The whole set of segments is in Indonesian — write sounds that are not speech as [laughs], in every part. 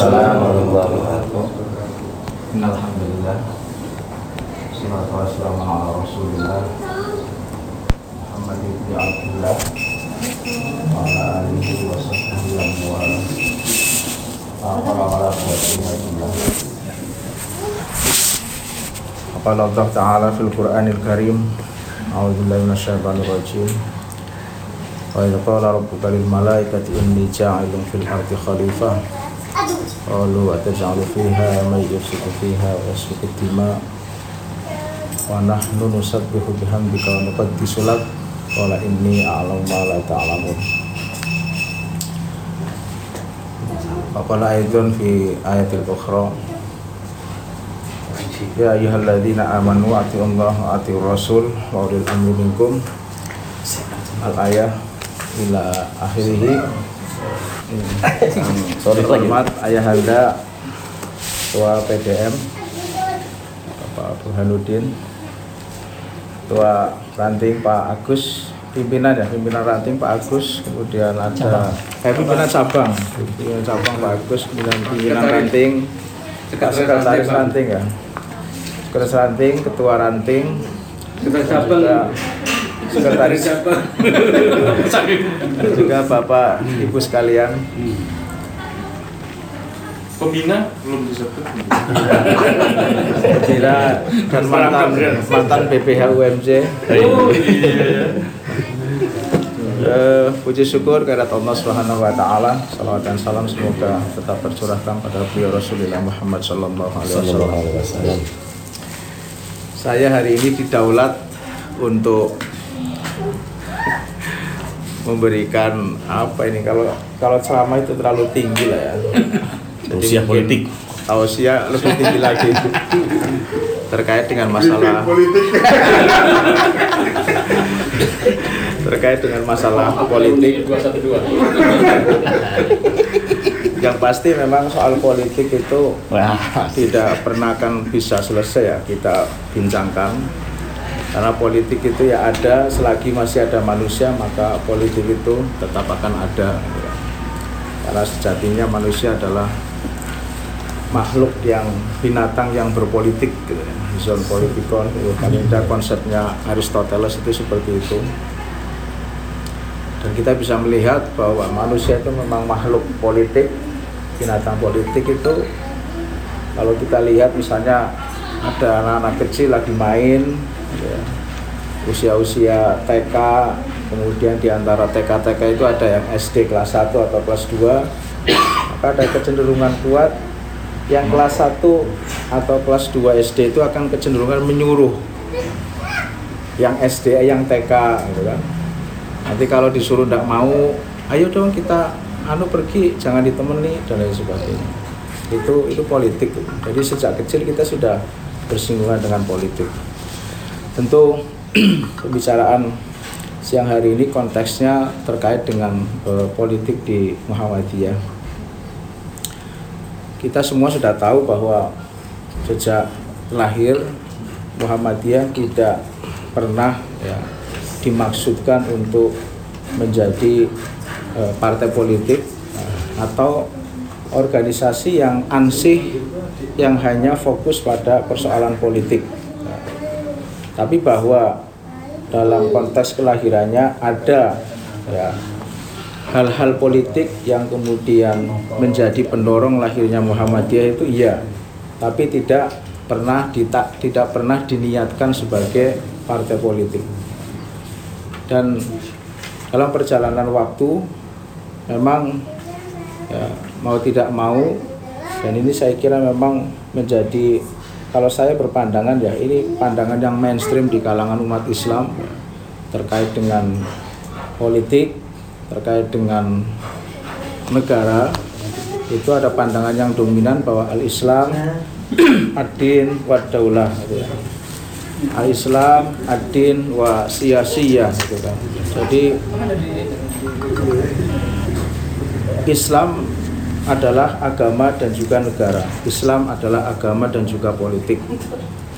السلام ورحمة الله. وبركاته إن الحمد لله والصلاة والسلام على رسول الله محمد بن عبد الله وعلى آله وصحبه ومن والاه لا حول ولا قوة وقال الله تعالى في القرآن الكريم أعوذ بالله من الشيطان الرجيم. وإذ قال ربك للملائكة إني جاعل في الأرض خليفة fiha wa yasfiku dima wa nahnu nusabbihu bihamdika wa nuqaddisu lak. Qala inni a'lamu ma la Wa fi ayatil ukhra Ya ayyuhalladzina amanu atiullaha wa atiur rasul wa ulil amri minkum. Al ayah ila akhirih sorry hormat ayah anda tua PDM Bapak Burhanuddin tua ranting Pak Agus pimpinan ya pimpinan ranting Pak Agus kemudian ada eh pimpinan cabang. Pimpinan cabang Pak Agus kemudian pimpinan ranting. Sekretaris ranting ya. Sekretaris ranting ketua ranting. Juga sekretaris. Dan juga Bapak Ibu sekalian. Pembina? Belum disebut. Pembina dan mantan mantan BPH UMJ Oh iya. Eh, puji syukur kehadirat Allah Subhanahu wa taala. Salawat dan salam semoga tetap tercurahkan pada beliau Rasulullah Muhammad sallallahu alaihi wasallam. Saya hari ini didaulat untuk memberikan apa ini kalau kalau ceramah itu terlalu tinggi lah ya. [laughs] Mungkin politik. Tausiah lebih tinggi lagi terkait dengan masalah [laughs] terkait dengan masalah politik 212. yang pasti memang soal politik itu Wah, tidak pernah akan bisa selesai ya kita bincangkan karena politik itu ya ada selagi masih ada manusia maka politik itu tetap akan ada. Karena sejatinya manusia adalah makhluk yang binatang yang berpolitik gitu ya. zon politikon tidak konsepnya Aristoteles itu seperti itu. Dan kita bisa melihat bahwa manusia itu memang makhluk politik binatang politik itu. Kalau kita lihat misalnya ada anak-anak kecil lagi main ya, usia-usia TK kemudian di antara TK-TK itu ada yang SD kelas 1 atau kelas 2 maka ada kecenderungan kuat yang kelas 1 atau kelas 2 SD itu akan kecenderungan menyuruh yang SD yang TK gitu kan. Nanti kalau disuruh tidak mau ayo dong kita anu pergi jangan ditemani dan lain sebagainya. Itu itu politik. Jadi sejak kecil kita sudah bersinggungan dengan politik tentu [clears throat] pembicaraan siang hari ini konteksnya terkait dengan eh, politik di Muhammadiyah kita semua sudah tahu bahwa sejak lahir Muhammadiyah tidak pernah ya, dimaksudkan untuk menjadi eh, partai politik atau organisasi yang ansih yang hanya fokus pada persoalan politik. Tapi bahwa dalam konteks kelahirannya ada ya hal-hal politik yang kemudian menjadi pendorong lahirnya Muhammadiyah itu iya, tapi tidak pernah dita, tidak pernah diniatkan sebagai partai politik. Dan dalam perjalanan waktu memang ya, mau tidak mau dan ini saya kira memang menjadi kalau saya berpandangan ya ini pandangan yang mainstream di kalangan umat Islam ya, terkait dengan politik terkait dengan negara itu ada pandangan yang dominan bahwa al-Islam [clears throat] ad-din wa daulah gitu ya. Al-Islam ad-din wa siyasiyah gitu kan. Jadi Islam adalah agama dan juga negara. Islam adalah agama dan juga politik.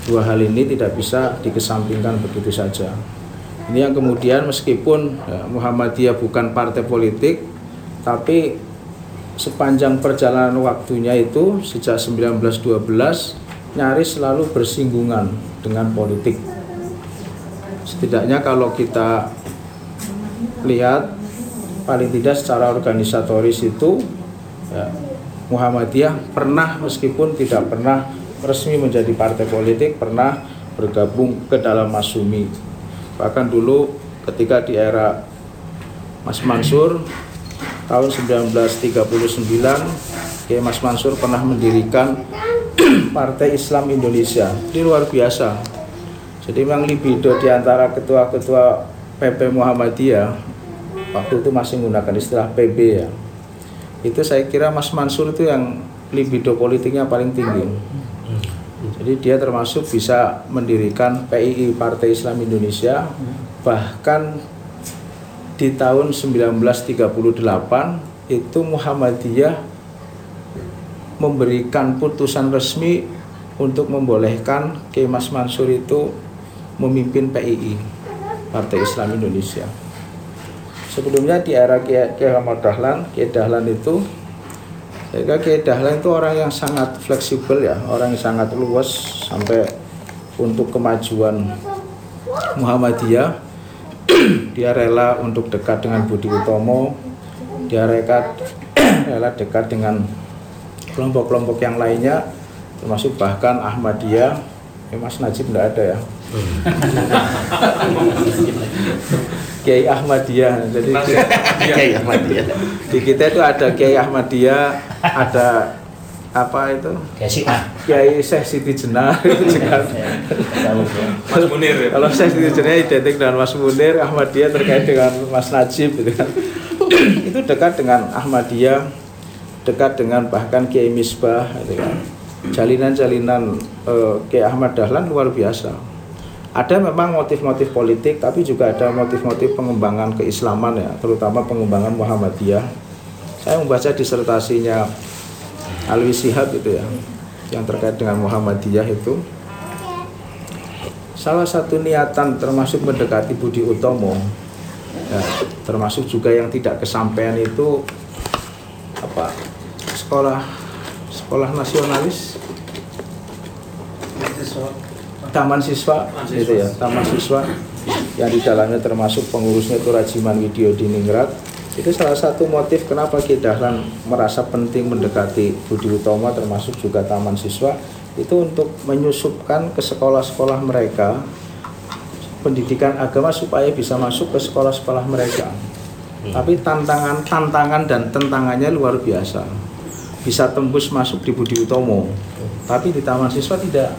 Dua hal ini tidak bisa dikesampingkan begitu saja. Ini yang kemudian meskipun ya, Muhammadiyah bukan partai politik, tapi sepanjang perjalanan waktunya itu sejak 1912 nyaris selalu bersinggungan dengan politik. Setidaknya kalau kita lihat paling tidak secara organisatoris itu ya, Muhammadiyah pernah meskipun tidak pernah resmi menjadi partai politik pernah bergabung ke dalam Masumi. Bahkan dulu ketika di era Mas Mansur tahun 1939 Kiai Mas Mansur pernah mendirikan [clears throat] Partai Islam Indonesia. Ini luar biasa. Jadi memang libido di antara ketua-ketua PP Muhammadiyah waktu itu masih menggunakan istilah PB ya itu saya kira Mas Mansur itu yang libido politiknya paling tinggi. Jadi dia termasuk bisa mendirikan PII Partai Islam Indonesia bahkan di tahun 1938 itu Muhammadiyah memberikan putusan resmi untuk membolehkan Kiai Mas Mansur itu memimpin PII Partai Islam Indonesia sebelumnya di era Kiai Ahmad Dahlan, Kiai Dahlan itu saya kira Kiai Dahlan itu orang yang sangat fleksibel ya, orang yang sangat luas sampai untuk kemajuan Muhammadiyah [clears throat] dia rela untuk dekat dengan Budi Utomo, dia rela, [clears throat] rela dekat dengan kelompok-kelompok yang lainnya, termasuk bahkan Ahmadiyah. Eh, Mas Najib tidak ada ya. [laughs] Kiai Ahmadiyah. Jadi Kiai Ahmadiyah. di kita itu ada Kiai Ahmadiyah, ada apa itu? Kiai Syekh Siti Jenar itu juga. Mas Munir ya. Kalau Syekh Siti Jenar identik dengan Mas Munir, Ahmadiyah terkait dengan Mas Najib gitu kan. itu dekat dengan Ahmadiyah, dekat dengan bahkan Kiai Misbah gitu kan. Jalinan-jalinan eh, Kiai Ahmad Dahlan luar biasa ada memang motif-motif politik tapi juga ada motif-motif pengembangan keislaman ya terutama pengembangan Muhammadiyah. Saya membaca disertasinya Alwi Sihab itu ya yang terkait dengan Muhammadiyah itu. Salah satu niatan termasuk mendekati Budi Utomo ya, termasuk juga yang tidak kesampaian itu apa sekolah sekolah nasionalis taman siswa itu ya taman siswa yang di dalamnya termasuk pengurusnya itu Rajiman Widyo di Ningrat itu salah satu motif kenapa Ki Dahlan merasa penting mendekati Budi Utomo termasuk juga taman siswa. Itu untuk menyusupkan ke sekolah-sekolah mereka pendidikan agama supaya bisa masuk ke sekolah-sekolah mereka. Tapi tantangan tantangan dan tentangannya luar biasa. Bisa tembus masuk di Budi Utomo. Tapi di taman siswa tidak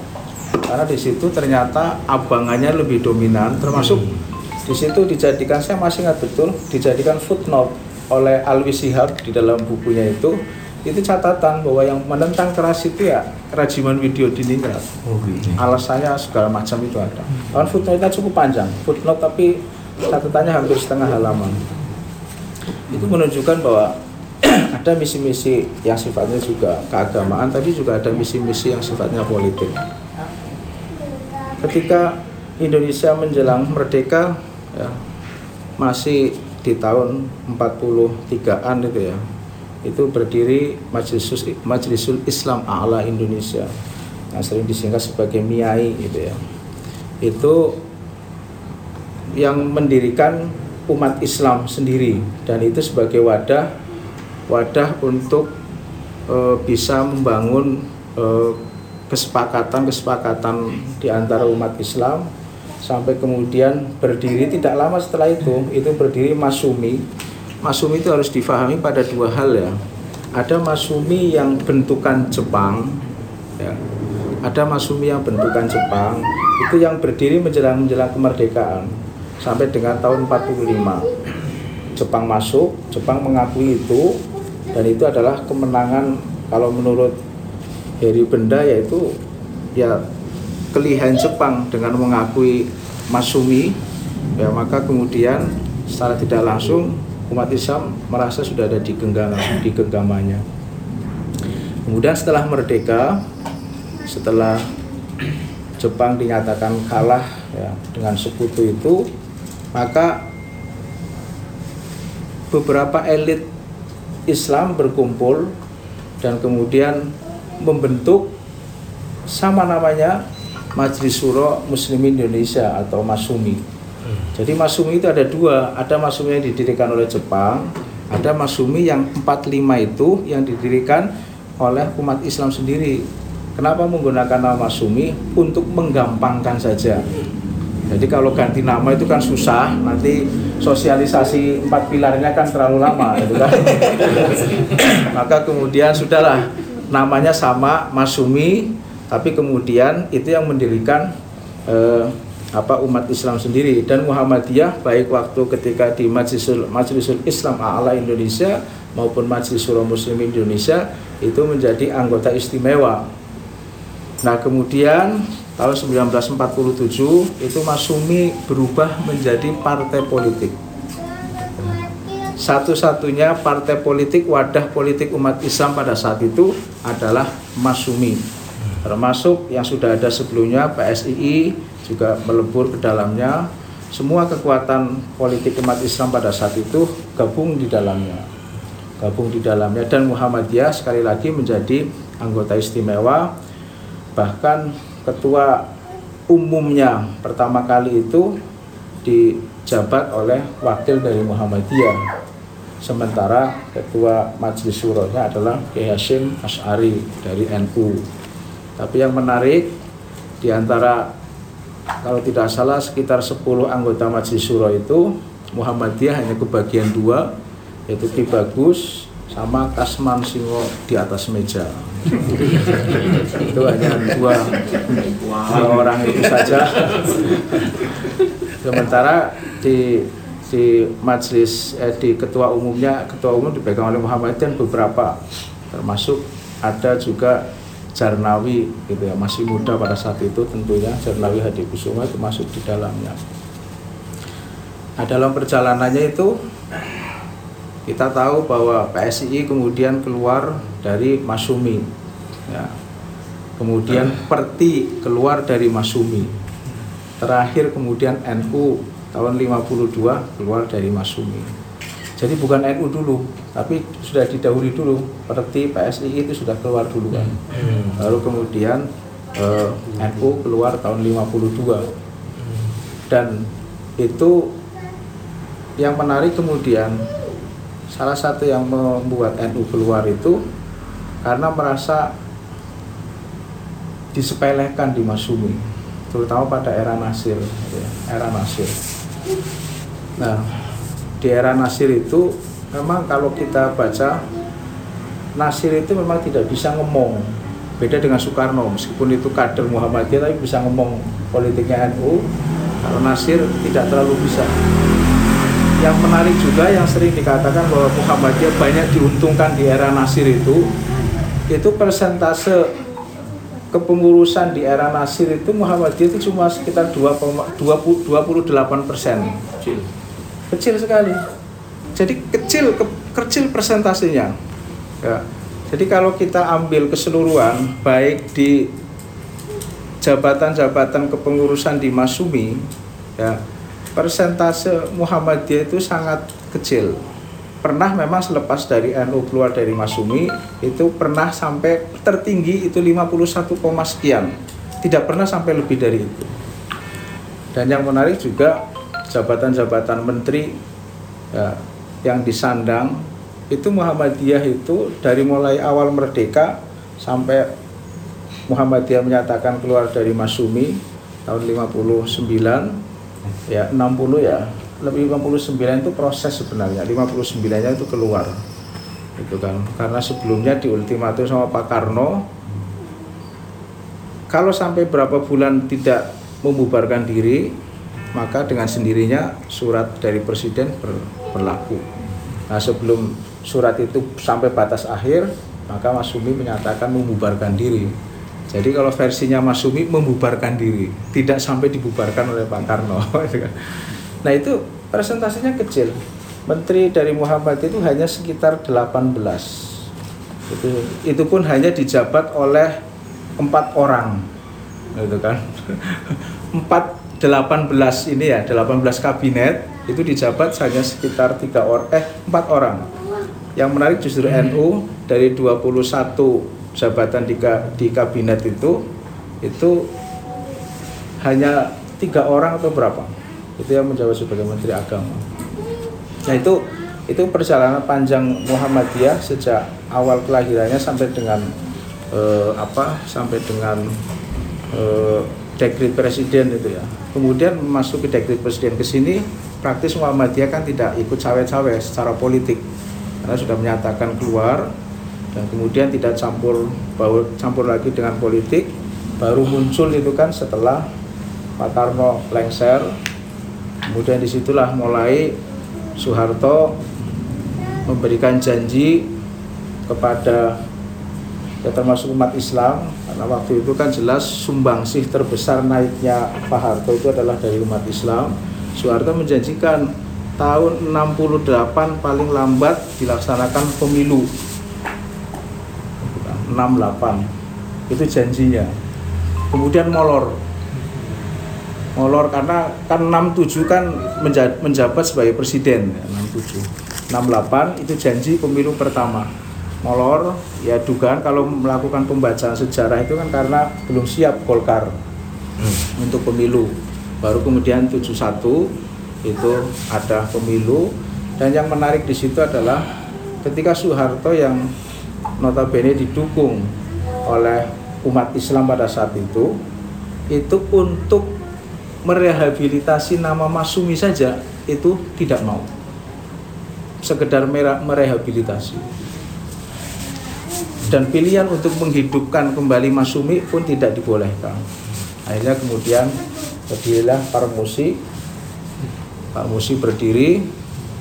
karena di situ ternyata abangannya lebih dominan termasuk di situ dijadikan saya masih ingat betul dijadikan footnote oleh Alwi Sihab di dalam bukunya itu itu catatan bahwa yang menentang keras itu ya Rajiman Video Diningrat alasannya segala macam itu ada. Kan footnote-nya cukup panjang footnote tapi catatannya hampir setengah halaman. Itu menunjukkan bahwa [clears throat] ada misi-misi yang sifatnya juga keagamaan tapi juga ada misi-misi yang sifatnya politik ketika Indonesia menjelang merdeka ya, masih di tahun 43-an itu ya itu berdiri Majlisus Majlisul Islam A'la Indonesia yang sering disingkat sebagai MIAI gitu ya. Itu yang mendirikan umat Islam sendiri dan itu sebagai wadah wadah untuk e, bisa membangun e, kesepakatan-kesepakatan di antara umat Islam sampai kemudian berdiri tidak lama setelah itu itu berdiri Masumi. Masumi itu harus difahami pada dua hal ya. Ada Masumi yang bentukan Jepang ya. ada Masumi yang bentukan Jepang itu yang berdiri menjelang menjelang kemerdekaan sampai dengan tahun 45 Jepang masuk Jepang mengakui itu dan itu adalah kemenangan kalau menurut Heri Benda yaitu ya kelihan Jepang dengan mengakui Masumi. Ya maka kemudian secara tidak langsung umat Islam merasa sudah ada di genggaman di genggamannya. Kemudian setelah merdeka setelah Jepang dinyatakan kalah ya, dengan sekutu itu maka beberapa elit Islam berkumpul dan kemudian membentuk sama namanya Majelis Suro Muslimin Indonesia atau Masumi. Jadi Masumi itu ada dua, ada Masumi yang didirikan oleh Jepang, ada Masumi yang 45 itu yang didirikan oleh umat Islam sendiri. Kenapa menggunakan nama Masumi? Untuk menggampangkan saja. Jadi kalau ganti nama itu kan susah, nanti sosialisasi empat pilarnya kan terlalu lama, gitu kan. [laughs] Maka kemudian sudahlah namanya sama Masumi, tapi kemudian itu yang mendirikan eh, apa umat Islam sendiri dan Muhammadiyah baik waktu ketika di Majlisul Majlisul Islam A'la Indonesia maupun Majlis Surah Muslim Indonesia itu menjadi anggota istimewa. Nah, kemudian tahun 1947 itu Masumi berubah menjadi partai politik. Satu-satunya partai politik wadah politik umat Islam pada saat itu adalah Masumi. Termasuk yang sudah ada sebelumnya PSII juga melebur ke dalamnya. Semua kekuatan politik umat Islam pada saat itu gabung di dalamnya. Gabung di dalamnya. Dan Muhammadiyah sekali lagi menjadi anggota istimewa. Bahkan ketua umumnya pertama kali itu dijabat oleh wakil dari Muhammadiyah sementara ketua majelis suronya adalah Kiai Hashim Ash'ari dari NU tapi yang menarik di antara kalau tidak salah sekitar 10 anggota Majelis Suro itu Muhammadiyah hanya kebagian dua yaitu Ki Bagus sama Kasman Singo di atas meja. [laughs] Itu hanya dua, dua orang itu saja. [laughs] Sementara di di majelis eh, di ketua umumnya ketua umum dipegang oleh Muhammadiyah dan beberapa termasuk ada juga Jarnawi gitu ya masih muda pada saat itu tentunya Jarnawi Hadi Kusuma itu masuk di dalamnya. Nah dalam perjalanannya itu kita tahu bahwa PSI kemudian keluar dari Masumi ya. kemudian Perti keluar dari Masumi terakhir kemudian NU tahun 52 keluar dari Masumi jadi bukan NU dulu, tapi sudah didahului dulu. Seperti PSI itu sudah keluar dulu kan. Hmm. Lalu kemudian eh, NU keluar tahun 52. Dan itu yang menarik kemudian salah satu yang membuat NU keluar itu karena merasa disepelekan di Masumi terutama pada era Nasir ya, era Nasir nah di era Nasir itu memang kalau kita baca Nasir itu memang tidak bisa ngomong. Beda dengan Soekarno meskipun itu kader Muhammadiyah tapi bisa ngomong politiknya NU kalau Nasir tidak terlalu bisa. Yang menarik juga yang sering dikatakan bahwa Muhammadiyah banyak diuntungkan di era Nasir itu itu persentase kepengurusan di era Nasir itu Muhammadiyah itu cuma sekitar 2, 28 persen. Kecil. Sekali. Jadi kecil ke, kecil persentasenya ya. Jadi kalau kita ambil keseluruhan baik di jabatan-jabatan kepengurusan di Masumi ya persentase Muhammadiyah itu sangat kecil pernah memang selepas dari NU keluar dari Masumi itu pernah sampai tertinggi itu 51, sekian. Tidak pernah sampai lebih dari itu. Dan yang menarik juga jabatan-jabatan menteri ya, yang disandang itu Muhammadiyah itu dari mulai awal merdeka sampai Muhammadiyah menyatakan keluar dari Masumi tahun 59 ya 60 ya lebih 59 itu proses sebenarnya 59 nya itu keluar itu kan karena sebelumnya di ultimatum sama Pak Karno kalau sampai berapa bulan tidak membubarkan diri maka dengan sendirinya surat dari presiden ber, berlaku. Nah, sebelum surat itu sampai batas akhir, maka Mas Sumi menyatakan membubarkan diri. Jadi kalau versinya Mas Sumi membubarkan diri, tidak sampai dibubarkan oleh Pak Karno. [laughs] Nah itu presentasinya kecil. Menteri dari Muhammad itu hanya sekitar 18. Itu, itu pun hanya dijabat oleh empat orang, gitu kan. [laughs] Empat 18 ini ya 18 kabinet itu dijabat hanya sekitar tiga orang eh empat orang yang menarik justru NU dari 21 jabatan di, di kabinet itu itu hanya tiga orang atau berapa itu yang menjabat sebagai menteri agama. Nah itu itu perjalanan panjang Muhammadiyah sejak awal kelahirannya sampai dengan eh, apa sampai dengan eh, dekrit presiden itu ya. Kemudian memasuki dekrit presiden ke sini praktis Muhammadiyah kan tidak ikut cawe-cawe secara politik. Karena sudah menyatakan keluar dan kemudian tidak campur campur lagi dengan politik. Baru muncul itu kan setelah Pak Karno lengser kemudian di situlah mulai Soeharto memberikan janji kepada ya termasuk umat Islam. Karena waktu itu kan jelas sumbangsih terbesar naiknya Pak Harto itu adalah dari umat Islam. Soeharto menjanjikan tahun 68 paling lambat dilaksanakan pemilu. 68 itu janjinya. Kemudian molor molor karena kan 67 kan menja menjabat sebagai presiden. 67 68 itu janji pemilu pertama. Molor ya dugaan kalau melakukan pembacaan sejarah itu kan karena belum siap Golkar hmm. untuk pemilu. Baru kemudian 71 itu ada pemilu. Dan yang menarik di situ adalah ketika Soeharto yang notabene didukung oleh umat Islam pada saat itu itu untuk merehabilitasi nama Masumi saja itu tidak mau. Sekedar merehabilitasi. Dan pilihan untuk menghidupkan kembali Masumi pun tidak dibolehkan. Akhirnya kemudian berdirilah para musik Pak Musi berdiri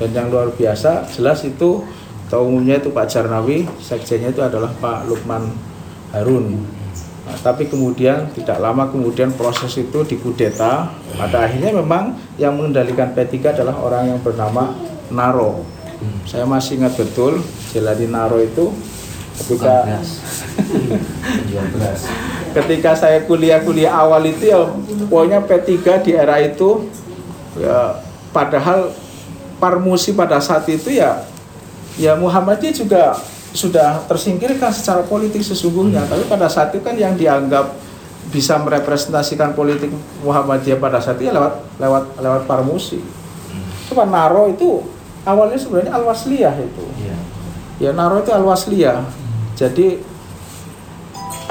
dan yang luar biasa jelas itu ketua umumnya itu Pak Jarnawi, sekjennya itu adalah Pak Lukman Harun. Nah, tapi kemudian tidak lama kemudian proses itu dikudeta. Pada akhirnya memang yang mengendalikan P3 adalah orang yang bernama Naro. Saya masih ingat betul Jeladi Naro itu ketika [laughs] ketika saya kuliah-kuliah awal itu ya pokoknya P3 di era itu ya padahal Parmusi pada saat itu ya ya Muhammadiyah juga sudah tersingkirkan secara politik sesungguhnya hmm. tapi pada saat itu kan yang dianggap bisa merepresentasikan politik Muhammadiyah pada saat itu ya lewat lewat lewat Parmusi hmm. Coba Naro itu awalnya sebenarnya Al-Wasliyah itu yeah. ya Naro itu Al-Wasliyah hmm. jadi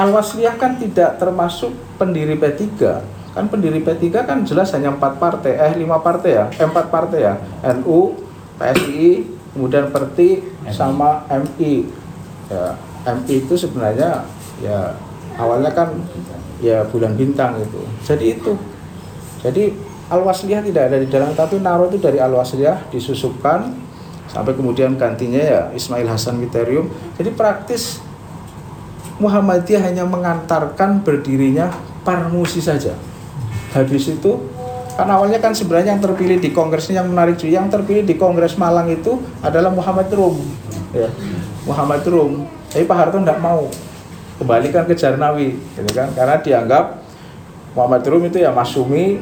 Al-Wasliyah kan tidak termasuk pendiri P3 kan pendiri P3 kan jelas hanya empat partai eh lima partai ya eh, empat partai ya NU PSI kemudian Perti sama MI ya MI itu sebenarnya ya awalnya kan ya bulan bintang itu. Jadi itu jadi Al-Wasliyah tidak ada di dalam tapi Naro itu dari Al-Wasliyah disusupkan sampai kemudian gantinya ya Ismail Hasan Witerium. Jadi praktis Muhammadiyah hanya mengantarkan berdirinya Parmusi saja. Habis itu kan awalnya kan sebenarnya yang terpilih di kongres ini yang menarik juga. Yang terpilih di kongres Malang itu adalah Muhammad Rum. Ya Muhammad Rum. Tapi Pak Harto tidak mau kembalikan ke Jarnawi gitu kan? Karena dianggap Muhammad Rum itu ya Masumi.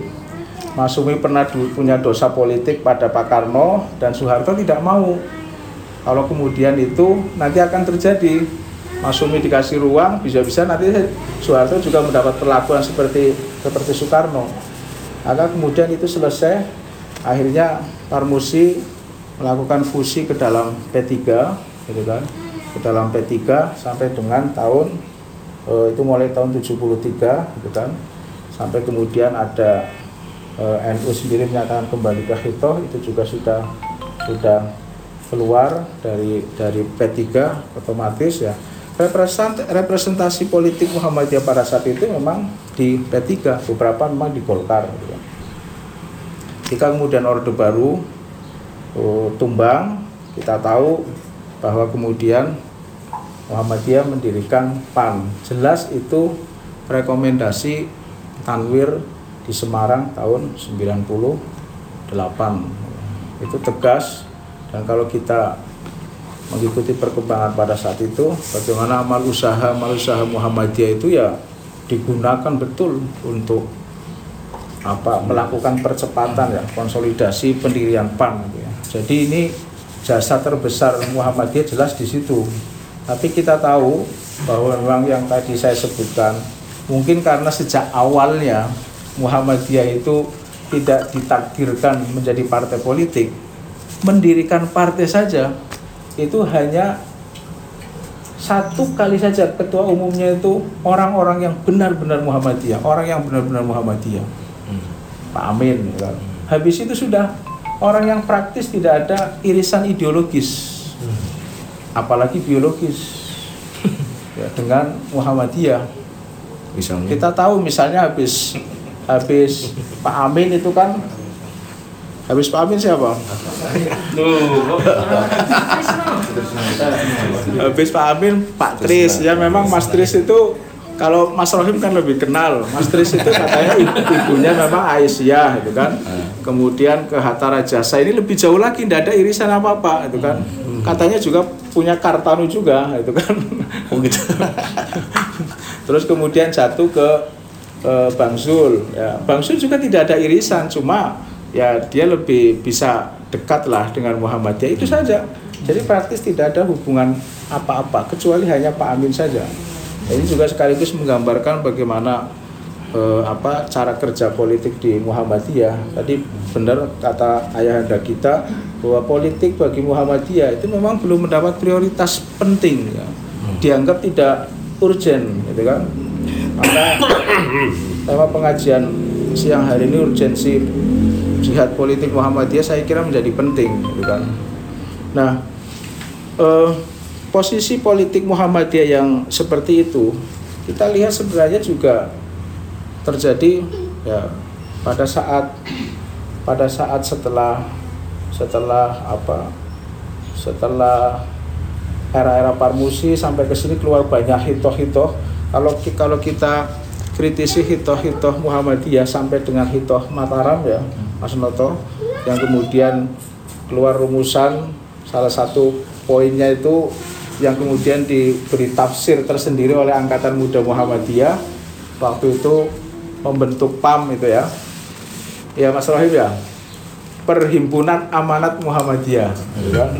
Masumi pernah punya dosa politik pada Pak Karno dan Soeharto tidak mau. Kalau kemudian itu nanti akan terjadi. Masumi dikasih ruang bisa-bisa nanti Soeharto juga mendapat perlakuan seperti seperti Soekarno maka kemudian itu selesai akhirnya Parmusi melakukan fusi ke dalam P3 gitu kan? Ke dalam P3 sampai dengan tahun e, itu mulai tahun 73 gitu kan? Sampai kemudian ada e, NU sendiri menyatakan kembali ke Hitoh itu juga sudah sudah keluar dari dari P3 otomatis ya. Representasi politik Muhammadiyah pada saat itu memang di P3 beberapa memang di Golkar gitu. Jika kemudian Orde Baru uh, tumbang kita tahu bahwa kemudian Muhammadiyah mendirikan PAN jelas itu rekomendasi Tanwir di Semarang tahun 98 itu tegas dan kalau kita mengikuti perkembangan pada saat itu bagaimana amal usaha amal usaha Muhammadiyah itu ya digunakan betul untuk apa melakukan percepatan ya konsolidasi pendirian PAN gitu ya. Jadi ini jasa terbesar Muhammadiyah jelas di situ. Tapi kita tahu bahwa memang yang tadi saya sebutkan mungkin karena sejak awalnya Muhammadiyah itu tidak ditakdirkan menjadi partai politik, mendirikan partai saja itu hanya satu kali saja ketua umumnya itu orang-orang yang benar-benar Muhammadiyah, orang yang benar-benar Muhammadiyah. Pak Amin kan. Habis itu sudah orang yang praktis tidak ada irisan ideologis. Apalagi biologis. [laughs] Ya, dengan Muhammadiyah. Misalnya. Kita tahu misalnya habis habis Pak Amin itu kan habis Pak Amin siapa? Tuh. Habis Pak Amin, Pak Tris ya memang Mas Tris itu kalau Mas Rohim kan lebih kenal. Mas Tris itu katanya ibu, ibunya memang Aisyah gitu kan. Kemudian ke Hatta Rajasa ini lebih jauh lagi tidak ada irisan apa-apa itu kan. Katanya juga punya Kartanu juga itu kan. [laughs] Oh gitu. [laughs] Terus kemudian jatuh ke eh, Bang Zul. Ya, Bang Zul juga tidak ada irisan, cuma ya dia lebih bisa dekat lah dengan Muhammadiyah itu saja. Jadi praktis tidak ada hubungan apa-apa kecuali hanya Pak Amin saja. Nah, Ini juga sekaligus menggambarkan bagaimana eh, apa cara kerja politik di Muhammadiyah. Tadi benar kata ayahanda kita bahwa politik bagi Muhammadiyah itu memang belum mendapat prioritas penting. Ya. Dianggap tidak urgent, gitu kan? Maka tema pengajian siang hari ini urgensi jihad politik Muhammadiyah saya kira menjadi penting, gitu kan? Nah, eh, posisi politik Muhammadiyah yang seperti itu kita lihat sebenarnya juga terjadi ya pada saat pada saat setelah setelah apa setelah era-era Parmusi sampai ke sini keluar banyak hitoh-hitoh. Kalau kalau kita kritisi hitoh-hitoh Muhammadiyah sampai dengan hitoh Mataram ya Mas Noto yang kemudian keluar rumusan salah satu poinnya itu yang kemudian diberi tafsir tersendiri oleh Angkatan Muda Muhammadiyah waktu itu membentuk PAM itu ya ya Mas Rohim ya Perhimpunan Amanat Muhammadiyah gitu kan.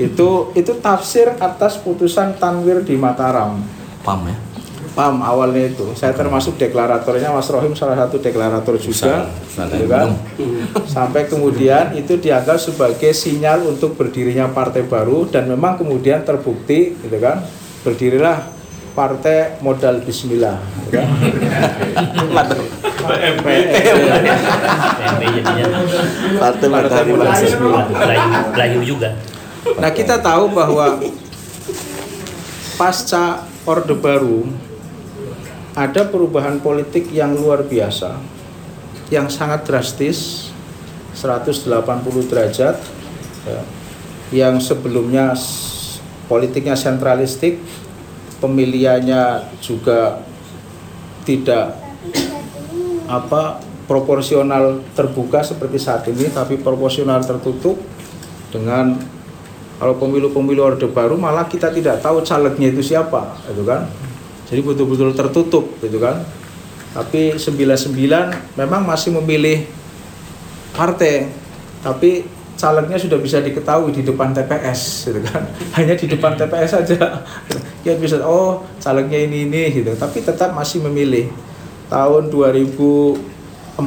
itu itu tafsir atas putusan Tanwir di Mataram Pam ya. PAM awalnya itu saya termasuk deklaratornya Mas Rohim salah satu deklarator juga Usah- usah gitu kan minum. sampai kemudian itu dianggap sebagai sinyal untuk berdirinya partai baru dan memang kemudian terbukti gitu kan berdirilah partai modal Bismillah gitu kan. Partai Modal. Bismillah. Melayu juga. Nah kita tahu bahwa pasca Orde Baru ada perubahan politik yang luar biasa, yang sangat drastis, 180 derajat, ya, yang sebelumnya politiknya sentralistik, pemilihannya juga tidak apa proporsional terbuka seperti saat ini, tapi proporsional tertutup dengan kalau pemilu-pemilu orde baru malah kita tidak tahu calegnya itu siapa, gitu kan? Jadi betul-betul tertutup, gitu kan? Tapi 99 memang masih memilih partai, tapi calegnya sudah bisa diketahui di depan TPS, gitu kan? [laughs] Hanya di depan TPS saja, ya [laughs] bisa oh calegnya ini ini, gitu. Tapi tetap masih memilih. Tahun 2004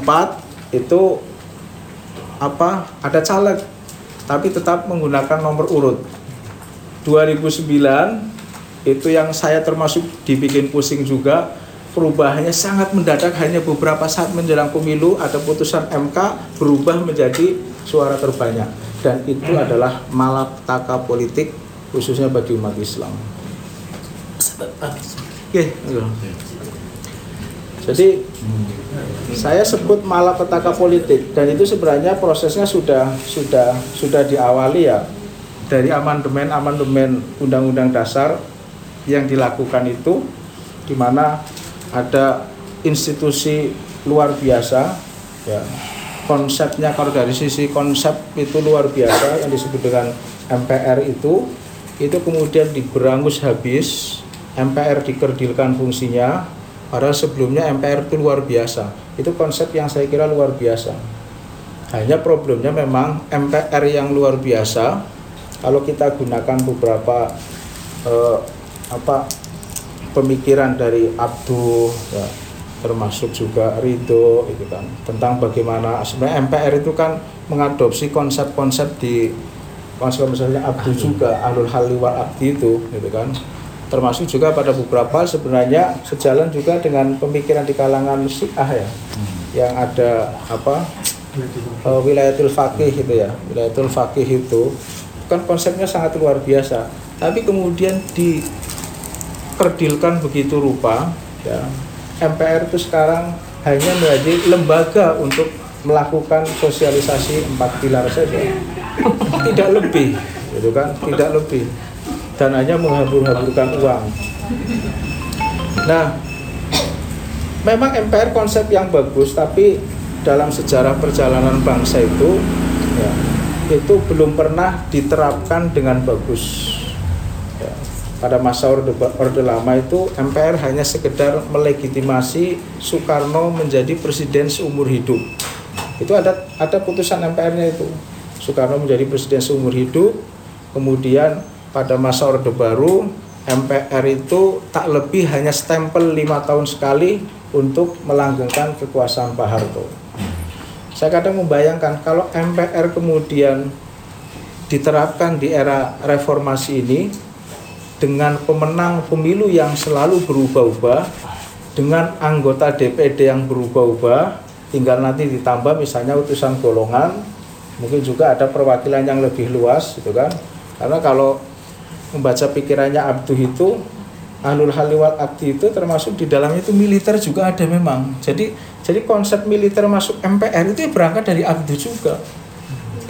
itu apa? Ada caleg tapi tetap menggunakan nomor urut. 2009 itu yang saya termasuk dibikin pusing juga. Perubahannya sangat mendadak hanya beberapa saat menjelang pemilu ada putusan MK berubah menjadi suara terbanyak. Dan itu adalah malapetaka politik khususnya bagi umat Islam. Oke. Jadi saya sebut malapetaka politik. Dan itu sebenarnya prosesnya sudah sudah sudah diawali ya. Dari amandemen-amandemen undang-undang dasar yang dilakukan itu di mana ada institusi luar biasa ya. Konsepnya kalau dari sisi konsep itu luar biasa yang disebut dengan MPR itu itu kemudian diberangus habis MPR dikerdilkan fungsinya padahal sebelumnya MPR itu luar biasa. Itu konsep yang saya kira luar biasa. Hanya problemnya memang MPR yang luar biasa kalau kita gunakan beberapa eh, apa pemikiran dari Abdul ya, termasuk juga Ridho itu kan tentang bagaimana sebenarnya MPR itu kan mengadopsi konsep-konsep di konsep-konsepnya Abdul juga alul hali wal abdi itu gitu kan. Termasuk juga pada beberapa sebenarnya sejalan juga dengan pemikiran di kalangan Syiah ya yang ada apa eh, wilayatul faqih itu ya wilayatul faqih itu kan konsepnya sangat luar biasa. Tapi kemudian dikerdilkan begitu rupa ya. MPR itu sekarang hanya menjadi lembaga untuk melakukan sosialisasi empat pilar saja. Tidak lebih gitu kan? Tidak lebih. Dan hanya menghambur-hamburkan uang. Nah memang MPR konsep yang bagus tapi dalam sejarah perjalanan bangsa itu ya, itu belum pernah diterapkan dengan bagus pada masa orde, orde lama itu MPR hanya sekedar melegitimasi Soekarno menjadi presiden seumur hidup itu ada ada putusan MPR-nya itu Soekarno menjadi presiden seumur hidup kemudian pada masa orde baru MPR itu tak lebih hanya stempel lima tahun sekali untuk melanggengkan kekuasaan Pak Harto. Saya kadang membayangkan kalau MPR kemudian diterapkan di era reformasi ini dengan pemenang pemilu yang selalu berubah-ubah, dengan anggota DPD yang berubah-ubah, tinggal nanti ditambah misalnya utusan golongan, mungkin juga ada perwakilan yang lebih luas, gitu kan? Karena kalau membaca pikirannya Abduh itu Ahlul Haliwat Abdi itu termasuk di dalamnya itu militer juga ada memang. Jadi jadi konsep militer masuk MPR itu berangkat dari Abduh juga.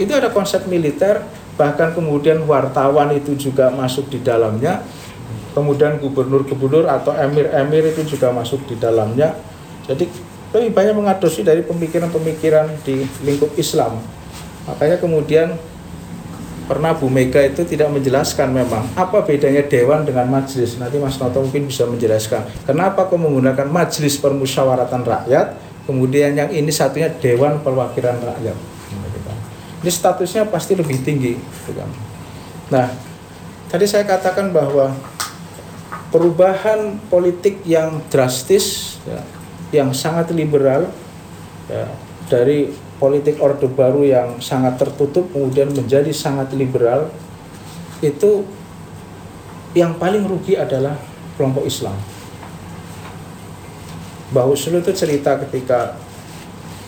Itu ada konsep militer, bahkan kemudian wartawan itu juga masuk di dalamnya. Kemudian gubernur-gubernur atau emir-emir itu juga masuk di dalamnya. Jadi lebih banyak mengadopsi dari pemikiran-pemikiran di lingkup Islam. Makanya kemudian pernah Bu Mega itu tidak menjelaskan memang apa bedanya dewan dengan majelis. Nanti Mas Noto mungkin bisa menjelaskan. Kenapa kok menggunakan majelis permusyawaratan rakyat, kemudian yang ini satunya dewan perwakilan rakyat. Ini statusnya pasti lebih tinggi. gitu kan. Nah, tadi saya katakan bahwa perubahan politik yang drastis, ya, yang sangat liberal, ya, dari politik Orde Baru yang sangat tertutup kemudian menjadi sangat liberal itu yang paling rugi adalah kelompok Islam. Bahwa itu cerita ketika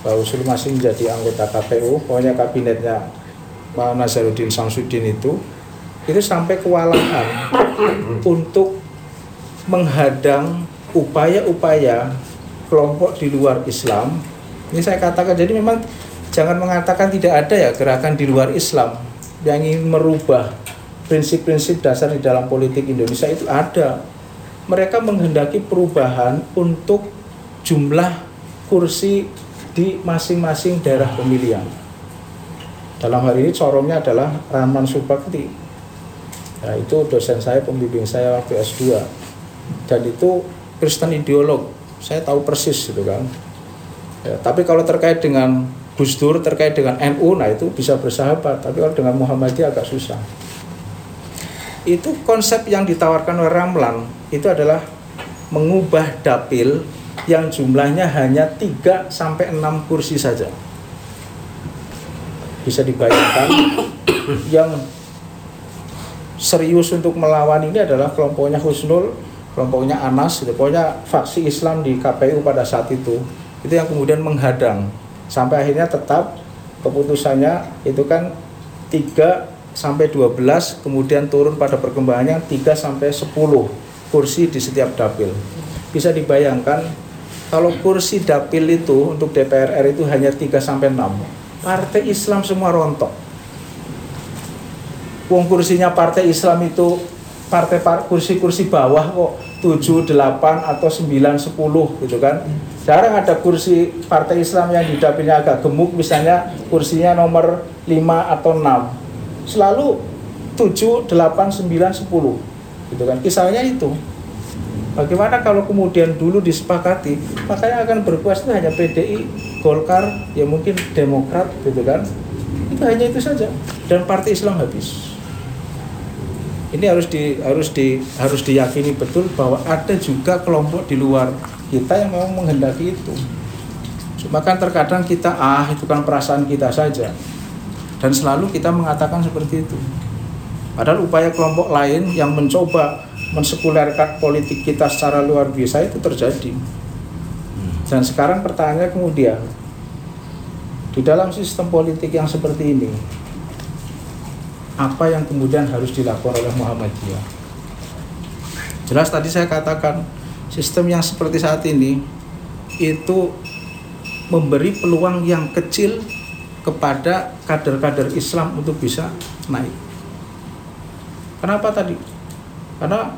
Bahwa Usul masih menjadi anggota KPU, pokoknya kabinetnya Pak Nazaruddin Samsudin itu itu sampai kewalahan untuk menghadang upaya-upaya kelompok di luar Islam ini saya katakan, jadi memang jangan mengatakan tidak ada ya gerakan di luar Islam yang ingin merubah prinsip-prinsip dasar di dalam politik Indonesia itu ada. Mereka menghendaki perubahan untuk jumlah kursi di masing-masing daerah pemilihan. Dalam hal ini corongnya adalah Rahman Subakti. Nah, itu dosen saya, pembimbing saya waktu S2. Dan itu Kristen ideolog. Saya tahu persis gitu kan Ya, tapi kalau terkait dengan Gus Dur, terkait dengan NU, nah itu bisa bersahabat. Tapi kalau dengan Muhammadiyah agak susah. Itu konsep yang ditawarkan oleh Ramlan itu adalah mengubah dapil yang jumlahnya hanya 3 sampai 6 kursi saja. Bisa dibayangkan [coughs] yang serius untuk melawan ini adalah kelompoknya Husnul, kelompoknya Anas, gitu. pokoknya faksi Islam di KPU pada saat itu itu yang kemudian menghadang sampai akhirnya tetap keputusannya itu kan 3 sampai 12 kemudian turun pada perkembangannya 3 sampai 10 kursi di setiap dapil. Bisa dibayangkan kalau kursi dapil itu untuk DPR RI itu hanya 3 sampai 6. Partai Islam semua rontok. Wong kursinya partai Islam itu partai kursi-kursi bawah kok 7, 8 atau 9, 10 gitu kan jarang ada kursi partai Islam yang di dapilnya agak gemuk misalnya kursinya nomor 5 atau 6 selalu 7, 8, 9, 10 gitu kan kisahnya itu bagaimana kalau kemudian dulu disepakati makanya akan berkuasa hanya PDI Golkar ya mungkin Demokrat gitu kan itu hanya itu saja dan partai Islam habis ini harus di harus di harus diyakini betul bahwa ada juga kelompok di luar kita yang memang menghendaki itu. Cuma kan terkadang kita ah itu kan perasaan kita saja. Dan selalu kita mengatakan seperti itu. Padahal upaya kelompok lain yang mencoba mensekulerkan politik kita secara luar biasa itu terjadi. Dan sekarang pertanyaannya kemudian di dalam sistem politik yang seperti ini apa yang kemudian harus dilakukan oleh Muhammadiyah? Jelas tadi saya katakan sistem yang seperti saat ini itu memberi peluang yang kecil kepada kader-kader Islam untuk bisa naik. Kenapa tadi? Karena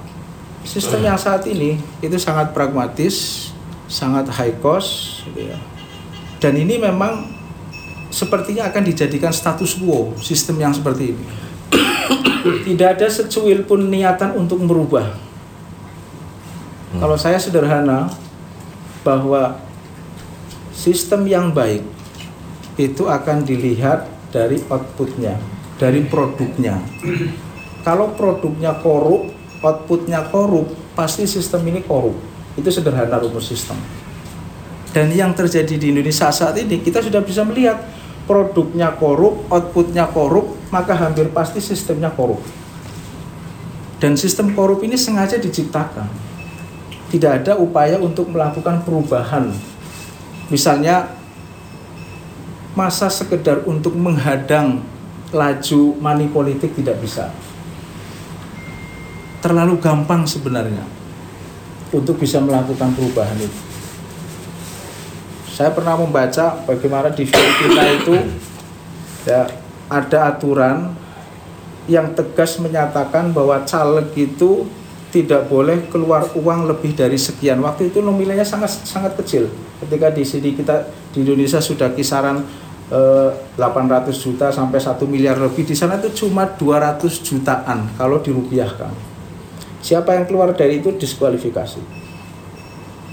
sistem yang saat ini itu sangat pragmatis, sangat high cost, gitu ya. dan ini memang sepertinya akan dijadikan status quo sistem yang seperti ini. [coughs] Tidak ada secuil pun niatan untuk merubah. Kalau saya sederhana bahwa sistem yang baik itu akan dilihat dari outputnya, dari produknya. Kalau produknya korup, outputnya korup, pasti sistem ini korup. Itu sederhana rumus sistem. Dan yang terjadi di Indonesia saat ini, kita sudah bisa melihat produknya korup, outputnya korup, maka hampir pasti sistemnya korup. Dan sistem korup ini sengaja diciptakan. Tidak ada upaya untuk melakukan perubahan. Misalnya masa sekedar untuk menghadang laju money politik tidak bisa. Terlalu gampang sebenarnya untuk bisa melakukan perubahan itu. Saya pernah membaca bagaimana di Filipina itu ya ada aturan yang tegas menyatakan bahwa caleg itu tidak boleh keluar uang lebih dari sekian. Waktu itu nilainya sangat sangat kecil. Ketika di sini kita di Indonesia sudah kisaran eh, 800 juta sampai 1 miliar lebih, di sana itu cuma 200 jutaan kalau dirupiahkan. Siapa yang keluar dari itu diskualifikasi.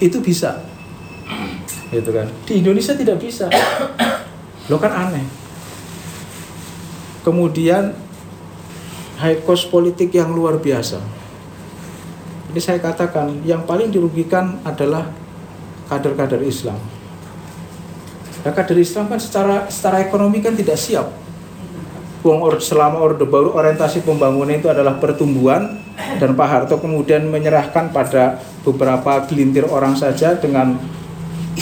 Itu bisa. Gitu kan. Di Indonesia tidak bisa. Lo kan aneh. Kemudian high cost politik yang luar biasa. Ini saya katakan yang paling dirugikan adalah kader-kader Islam. Nah, kader Islam kan secara secara ekonomi kan tidak siap. Or, selama orde baru orientasi pembangunan itu adalah pertumbuhan dan Pak Harto kemudian menyerahkan pada beberapa gelintir orang saja dengan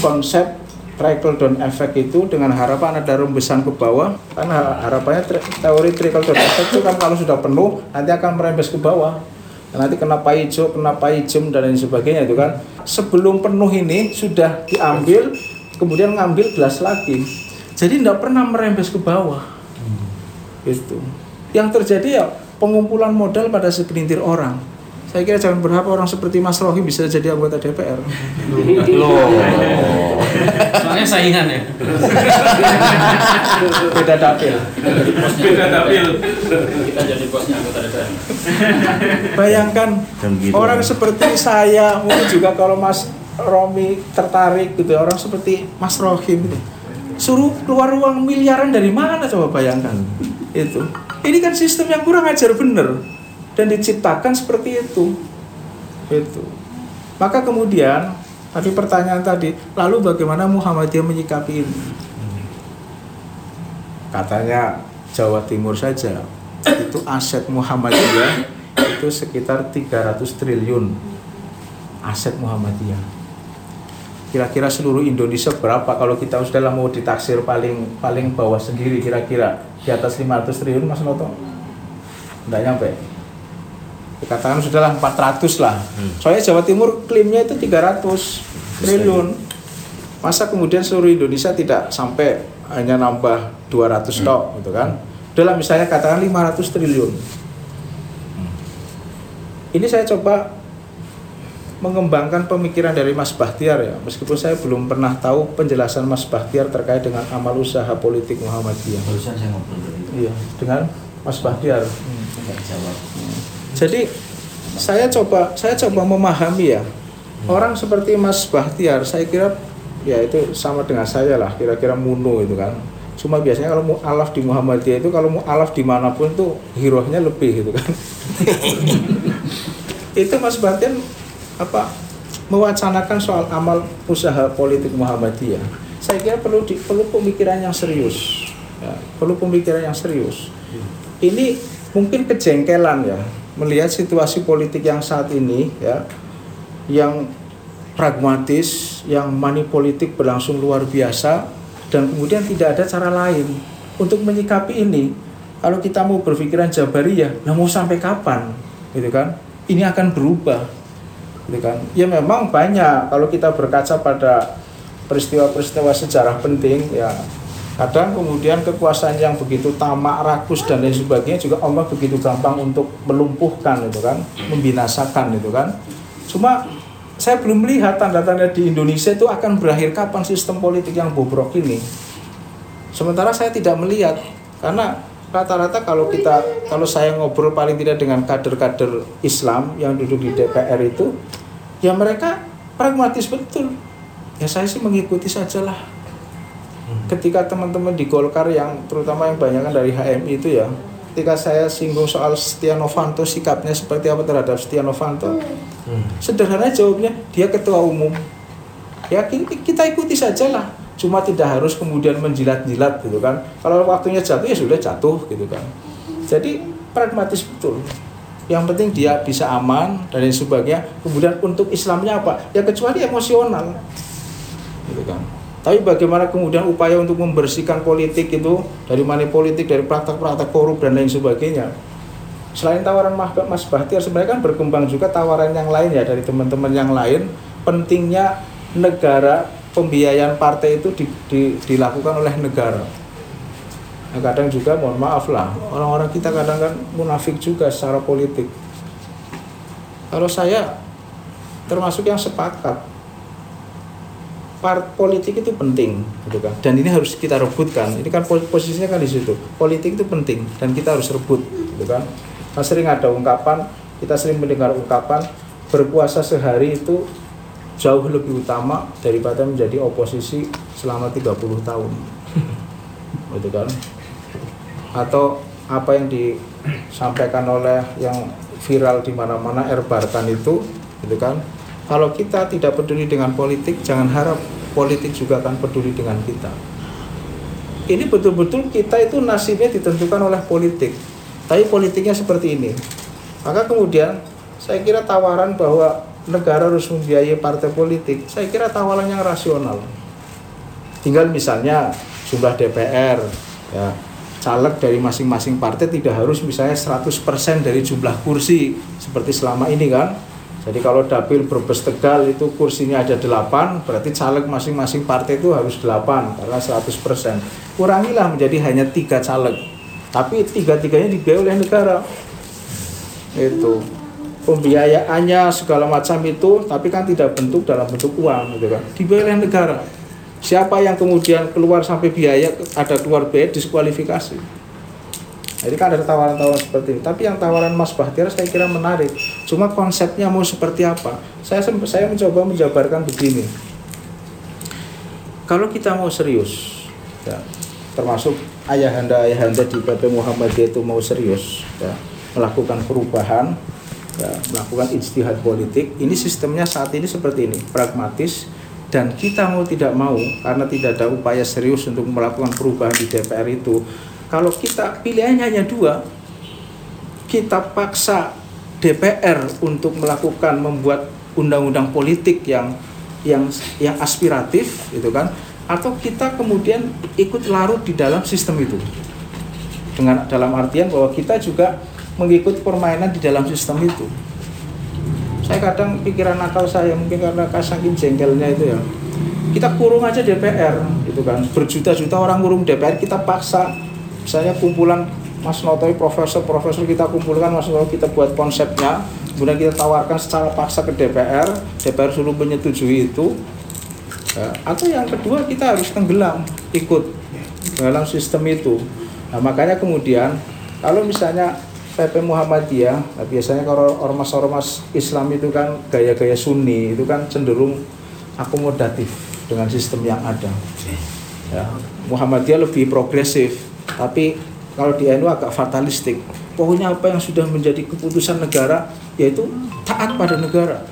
konsep trickle down effect itu dengan harapan ada rembesan ke bawah. Karena harapannya teori trickle down effect itu kan kalau sudah penuh nanti akan merembes ke bawah. Nanti kena hijau, kena jem dan lain sebagainya itu kan. Sebelum penuh ini sudah diambil kemudian ngambil gelas lagi. Jadi tidak pernah merembes ke bawah itu yang terjadi ya pengumpulan modal pada segelintir orang saya kira jangan berharap orang seperti Mas Rohim bisa jadi anggota DPR. Loh. [laughs] Soalnya saingan ya. Beda dapil. Beda dapil. Kita jadi bosnya anggota DPR. Bayangkan gitu. orang seperti saya, mungkin juga kalau Mas Romi tertarik gitu, orang seperti Mas Rohim gitu. Suruh keluar uang miliaran dari mana coba bayangkan. Itu. Ini kan sistem yang kurang ajar bener dan diciptakan seperti itu. Itu. Maka kemudian tadi pertanyaan tadi, lalu bagaimana Muhammadiyah menyikapi ini? Katanya Jawa Timur saja itu aset Muhammadiyah itu sekitar 300 triliun aset Muhammadiyah. Kira-kira seluruh Indonesia berapa kalau kita sudah mau ditaksir paling paling bawah sendiri kira-kira di atas 500 triliun Mas Noto? Enggak nyampe dikatakan sudahlah 400 lah. Hmm. Soalnya Jawa Timur klaimnya itu 300 triliun. Masa kemudian seluruh Indonesia tidak sampai hanya nambah 200 hmm. tok gitu kan. Dalam misalnya katakan 500 triliun. Hmm. Ini saya coba mengembangkan pemikiran dari Mas Bahtiar ya, meskipun saya belum pernah tahu penjelasan Mas Bahtiar terkait dengan amal usaha politik Muhammadiyah. Barusan saya ngobrol Iya, dengan Mas Bahtiar. Hmm. Jadi saya coba saya coba memahami ya orang seperti Mas Bahtiar saya kira ya itu sama dengan saya lah kira-kira muno itu kan cuma biasanya kalau mu'alaf di Muhammadiyah itu kalau mu'alaf di mana pun tuh hirohnya lebih gitu kan [laughs] itu Mas Batin apa mewacanakan soal amal usaha politik Muhammadiyah. Saya kira perlu di, perlu pemikiran yang serius, ya, perlu pemikiran yang serius. Ini mungkin kejengkelan ya melihat situasi politik yang saat ini ya yang pragmatis, yang money politik berlangsung luar biasa dan kemudian tidak ada cara lain untuk menyikapi ini. Kalau kita mau berpikiran jabariyah, nah mau sampai kapan? Gitu kan? Ini akan berubah. Gitu kan? Ya memang banyak kalau kita berkaca pada peristiwa-peristiwa sejarah penting ya kadang kemudian kekuasaan yang begitu tamak, rakus dan lain sebagainya juga Allah begitu gampang untuk melumpuhkan itu kan, membinasakan itu kan. Cuma saya belum melihat tanda-tanda di Indonesia itu akan berakhir kapan sistem politik yang bobrok ini. Sementara saya tidak melihat karena rata-rata kalau kita kalau saya ngobrol paling tidak dengan kader-kader Islam yang duduk di DPR itu ya mereka pragmatis betul. Ya saya sih mengikuti sajalah ketika teman-teman di Golkar yang terutama yang banyak dari HMI itu ya ketika saya singgung soal Setia Novanto sikapnya seperti apa terhadap Setia Novanto hmm. sederhana jawabnya dia ketua umum ya kita ikuti saja lah cuma tidak harus kemudian menjilat-jilat gitu kan. Kalau waktunya jatuh ya sudah jatuh gitu kan. Jadi pragmatis betul. Yang penting dia bisa aman dan lain sebagainya. Kemudian untuk Islamnya apa? Ya kecuali emosional. Gitu kan. Tapi bagaimana kemudian upaya untuk membersihkan politik itu dari money politik, dari praktek-praktek korup dan lain sebagainya. Selain tawaran Mas Bahtiar sebenarnya kan berkembang juga tawaran yang lain ya dari teman-teman yang lain. Pentingnya negara pembiayaan partai itu di, di, dilakukan oleh negara. Nah, kadang juga mohon maaf lah orang-orang kita kadang kan munafik juga secara politik. Kalau saya termasuk yang sepakat part politik itu penting gitu kan dan ini harus kita rebutkan ini kan posisinya kan di situ politik itu penting dan kita harus rebut gitu kan nah, sering ada ungkapan kita sering mendengar ungkapan berpuasa sehari itu jauh lebih utama daripada menjadi oposisi selama 30 tahun [laughs] gitu kan atau apa yang disampaikan oleh yang viral di mana-mana Erbarkan itu gitu kan kalau kita tidak peduli dengan politik, jangan harap politik juga akan peduli dengan kita. Ini betul-betul kita itu nasibnya ditentukan oleh politik. Tapi politiknya seperti ini. Maka kemudian saya kira tawaran bahwa negara harus membiayai partai politik, saya kira tawaran yang rasional. Tinggal misalnya jumlah DPR, ya, caleg dari masing-masing partai tidak harus misalnya 100% dari jumlah kursi seperti selama ini kan jadi kalau dapil Brebes Tegal itu kursinya ada 8, berarti caleg masing-masing partai itu harus 8 karena 100%. Kurangilah menjadi hanya tiga caleg. Tapi tiga-tiganya dibiayai oleh negara. Itu pembiayaannya segala macam itu tapi kan tidak bentuk dalam bentuk uang gitu kan. Dibiayai oleh negara. Siapa yang kemudian keluar sampai biaya ada keluar biaya diskualifikasi. Jadi kan ada tawaran-tawaran seperti itu. Tapi yang tawaran Mas Bahtiar saya kira menarik. Cuma konsepnya mau seperti apa? Saya saya mencoba menjabarkan begini. Kalau kita mau serius, ya, termasuk ayahanda ayahanda di PP Muhammadiyah itu mau serius, ya, melakukan perubahan, ya, melakukan ijtihad politik. Ini sistemnya saat ini seperti ini, pragmatis dan kita mau tidak mau karena tidak ada upaya serius untuk melakukan perubahan di DPR itu kalau kita pilihannya hanya dua, kita paksa DPR untuk melakukan membuat undang-undang politik yang yang yang aspiratif gitu kan atau kita kemudian ikut larut di dalam sistem itu dengan dalam artian bahwa kita juga mengikut permainan di dalam sistem itu. Saya kadang pikiran nakal saya mungkin karena saking jengkelnya itu ya. Kita kurung aja DPR gitu kan. Berjuta-juta orang kurung DPR kita paksa. Misalnya kumpulan Mas Noto profesor-profesor kita kumpulkan Mas Noto kita buat konsepnya. Kemudian kita tawarkan secara paksa ke DPR DPR suruh menyetujui itu. Ya. atau yang kedua kita harus tenggelam ikut dalam sistem itu. Nah makanya kemudian kalau misalnya PP Muhammadiyah nah biasanya kalau ormas-ormas Islam itu kan gaya-gaya Sunni itu kan cenderung akomodatif dengan sistem yang ada. Ya, Muhammadiyah lebih progresif tapi kalau di NU agak fatalistik. Pokoknya apa yang sudah menjadi keputusan negara yaitu taat pada negara.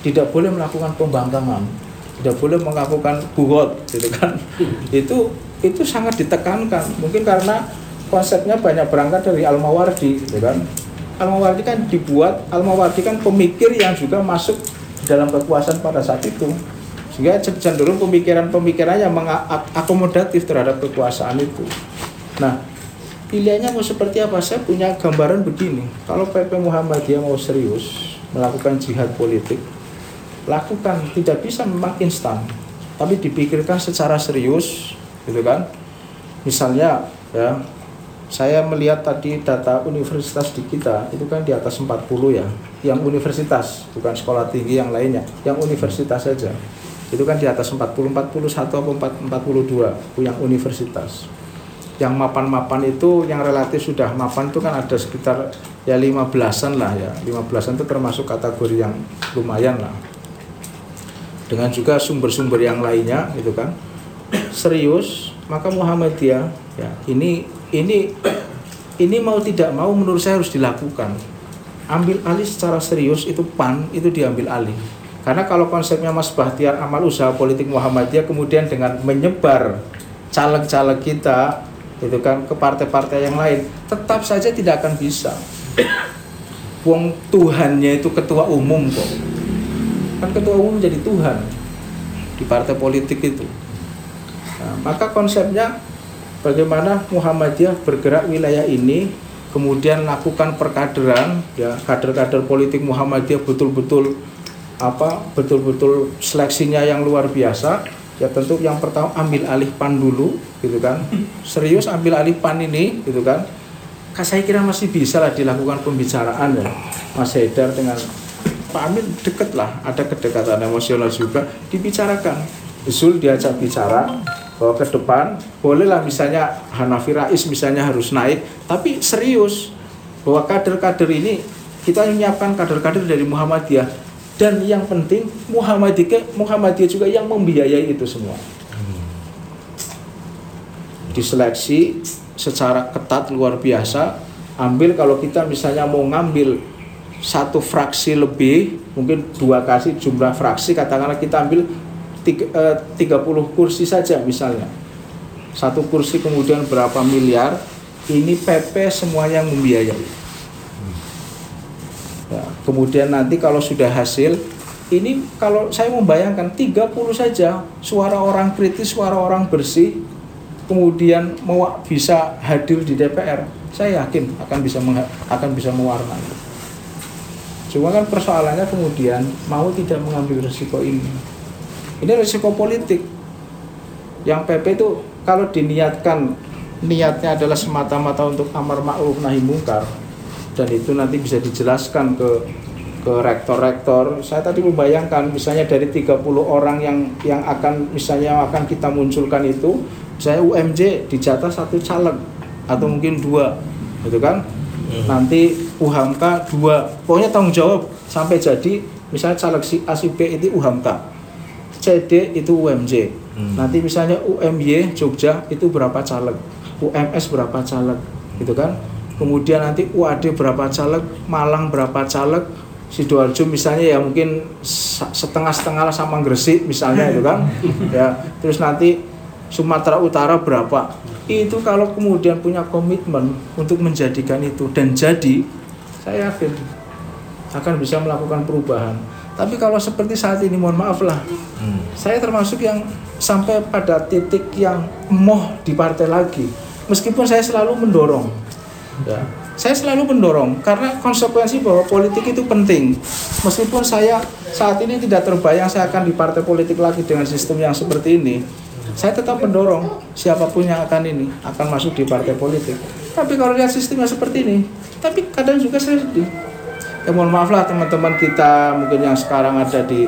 Tidak boleh melakukan pembangkangan tidak boleh melakukan buhot gitu kan. Itu itu sangat ditekankan. Mungkin karena konsepnya banyak berangkat dari Al Mawardi gitu kan? Al Mawardi kan dibuat Al Mawardi kan pemikir yang juga masuk dalam kekuasaan pada saat itu. Sehingga cenderung pemikiran-pemikiran yang mengakomodatif terhadap kekuasaan itu. Nah pilihannya mau seperti apa? Saya punya gambaran begini. Kalau PP Muhammadiyah mau serius melakukan jihad politik lakukan. Tidak bisa memang instan. Tapi dipikirkan secara serius gitu kan? Misalnya ya saya melihat tadi data universitas di kita itu kan di atas 40 ya. Yang universitas bukan sekolah tinggi yang lainnya yang universitas saja. Itu kan di atas 40 41 atau 42 yang universitas. Yang mapan-mapan itu yang relatif sudah mapan itu kan ada sekitar ya 15-an lah ya. 15-an itu termasuk kategori yang lumayan lah. Dengan juga sumber-sumber yang lainnya gitu kan. Serius maka Muhammadiyah ya. Ini ini ini mau tidak mau menurut saya harus dilakukan. Ambil alih secara serius itu pan itu diambil alih. Karena kalau konsepnya Mas Bahtiar amal usaha politik Muhammadiyah kemudian dengan menyebar caleg-caleg kita itu kan ke partai-partai yang lain tetap saja tidak akan bisa. Wong Tuhannya itu ketua umum kok. Kan ketua umum jadi Tuhan di partai politik itu. Nah, maka konsepnya bagaimana Muhammadiyah bergerak wilayah ini kemudian lakukan perkaderan ya kader-kader politik Muhammadiyah betul-betul apa betul-betul seleksinya yang luar biasa ya tentu yang pertama ambil alih pan dulu gitu kan. Serius ambil alih pan ini gitu kan. Saya kira masih bisa lah dilakukan pembicaraan ya. Mas Haidar dengan Pak Amin deket lah, ada kedekatan emosional juga. Dibicarakan. Zul diajak bicara bahwa ke depan bolehlah misalnya Hanafi Rais misalnya harus naik, tapi serius bahwa kader-kader ini kita menyiapkan kader-kader dari Muhammadiyah dan yang penting Muhammadiyah Muhammadiyah juga yang membiayai itu semua. Diseleksi secara ketat luar biasa. Ambil kalau kita misalnya mau ngambil satu fraksi lebih mungkin dua kasih jumlah fraksi katakanlah kita ambil 30 kursi saja misalnya. Satu kursi kemudian berapa miliar ini PP semua yang membiayai. Ya, kemudian nanti kalau sudah hasil ini kalau saya membayangkan 30 saja suara orang kritis suara orang bersih kemudian mau bisa hadir di DPR saya yakin akan bisa akan bisa mewarnai. Cuma kan persoalannya kemudian mau tidak mengambil risiko ini. Ini risiko politik. Yang PP itu kalau diniatkan niatnya adalah semata-mata untuk amar ma'ruf nahi mungkar dan itu nanti bisa dijelaskan ke ke rektor-rektor. Saya tadi membayangkan misalnya dari 30 orang yang yang akan misalnya akan kita munculkan itu, saya UMJ dijatah satu caleg atau mungkin dua, gitu kan? Hmm. Nanti UHAMKA dua, pokoknya tanggung jawab sampai jadi misalnya caleg si A si B itu UHAMKA, CD itu UMJ. Hmm. Nanti misalnya UMY Jogja itu berapa caleg, UMS berapa caleg, gitu kan? Kemudian nanti UAD berapa caleg, Malang berapa caleg, Sidoarjo misalnya ya mungkin setengah-setengah sama Gresik misalnya itu kan. [laughs] ya, terus nanti Sumatera Utara berapa itu kalau kemudian punya komitmen untuk menjadikan itu dan jadi saya yakin akan bisa melakukan perubahan tapi kalau seperti saat ini mohon maaf lah hmm. saya termasuk yang sampai pada titik yang moh di partai lagi meskipun saya selalu mendorong ya saya selalu mendorong karena konsekuensi bahwa politik itu penting meskipun saya saat ini tidak terbayang saya akan di partai politik lagi dengan sistem yang seperti ini saya tetap mendorong siapa pun yang akan ini akan masuk di partai politik. Tapi kalau lihat sistemnya seperti ini, tapi kadang juga saya sedih. Ya mohon maaf lah teman-teman kita mungkin yang sekarang ada di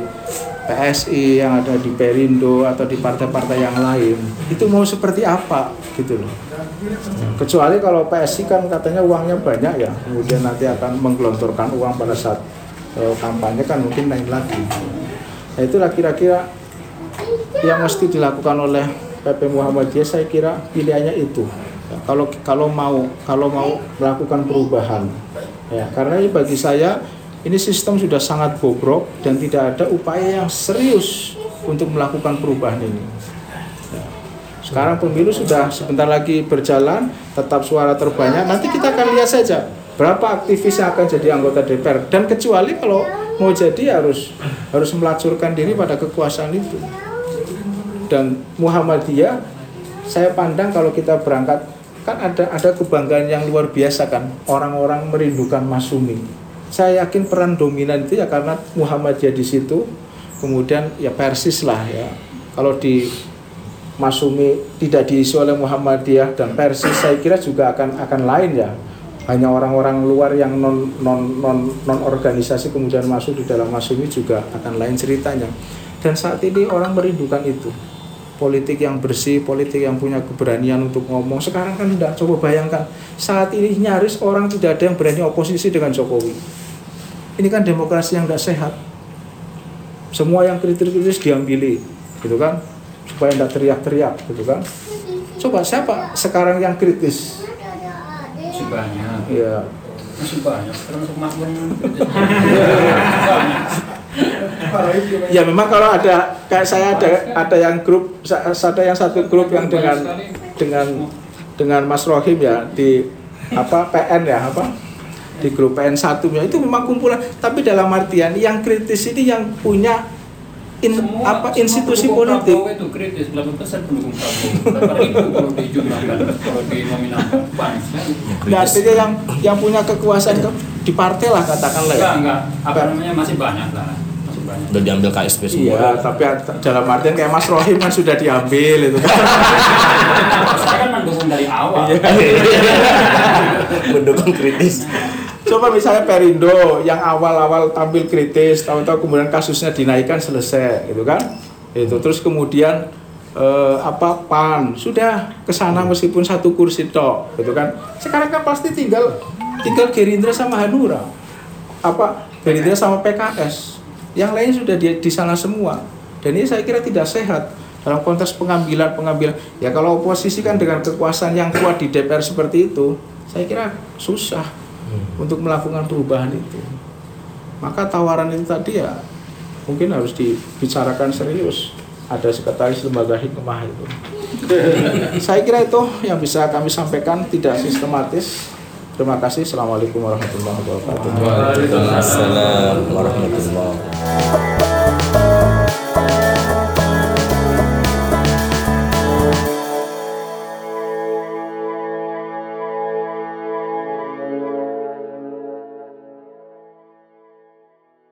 PSI, yang ada di Perindo atau di partai-partai yang lain, itu mau seperti apa gitu loh. Kecuali kalau PSI kan katanya uangnya banyak ya, kemudian nanti akan menggelontorkan uang pada saat uh, kampanye kan mungkin lain lagi. Nah itulah kira-kira yang mesti dilakukan oleh PP Muhammadiyah saya kira pilihannya itu kalau kalau mau kalau mau melakukan perubahan, ya karena ini bagi saya ini sistem sudah sangat bobrok dan tidak ada upaya yang serius untuk melakukan perubahan ini. Ya. Sekarang pemilu sudah sebentar lagi berjalan, tetap suara terbanyak. Nanti kita akan lihat saja berapa aktivis yang akan jadi anggota DPR dan kecuali kalau mau jadi harus harus melacurkan diri pada kekuasaan itu dan Muhammadiyah saya pandang kalau kita berangkat kan ada ada kebanggaan yang luar biasa kan orang-orang merindukan Masumi saya yakin peran dominan itu ya karena Muhammadiyah di situ kemudian ya Persis lah ya. Kalau di Masumi tidak diisi oleh Muhammadiyah dan Persis saya kira juga akan akan lain ya. Hanya orang-orang luar yang non non non non organisasi kemudian masuk di dalam Masumi juga akan lain ceritanya. Dan saat ini orang merindukan itu politik yang bersih, politik yang punya keberanian untuk ngomong. Sekarang kan tidak, coba bayangkan saat ini nyaris orang tidak ada yang berani oposisi dengan Jokowi. Ini kan demokrasi yang tidak sehat. Semua yang kritis-kritis diambili, gitu kan? Supaya tidak teriak-teriak, gitu kan? Coba siapa sekarang yang kritis? Masih banyak. Ya, Masih [laughs] banyak. Termasuk makmur. Ya memang kalau ada kayak saya ada ada yang grup ada yang satu grup yang dengan dengan dengan Mas Rohim ya di apa PN ya apa di grup PN satu ya. Itu memang kumpulan tapi dalam artian yang kritis ini yang punya in, Semua- apa semua institusi politik. Prabowo itu kritis berapa persen pendukung Prabowo. Berapa ribu kalau dijumlahkan kalau dinominalkan banyak Nah, artinya yang yang punya kekuasaan ke- di partai lah katakanlah ya enggak enggak apa namanya masih banyak lah masih banyak Udah diambil KSP semua. Iya, tapi dalam artian kayak Mas Rohim kan sudah diambil itu kan. saya kan mendukung dari awal Iya. [laughs] Mendukung kritis. Coba misalnya Perindo yang awal-awal tampil kritis, tahu-tahu kemudian kasusnya dinaikkan selesai, gitu kan? Itu terus kemudian eh, apa PAN sudah ke sana meskipun satu kursi tok, gitu kan? Sekarang kan pasti tinggal tinggal Gerindra sama Hanura, apa Gerindra sama PKS, yang lain sudah di, di sana semua. Dan ini saya kira tidak sehat dalam konteks pengambilan pengambilan. Ya kalau oposisi kan dengan kekuasaan yang kuat di DPR seperti itu, saya kira susah untuk melakukan perubahan itu. Maka tawaran itu tadi ya mungkin harus dibicarakan serius. Ada sekretaris lembaga hikmah itu. [laughs] Saya kira itu yang bisa kami sampaikan tidak sistematis. Terima kasih. Assalamualaikum warahmatullahi wabarakatuh. Waalaikumsalam warahmatullahi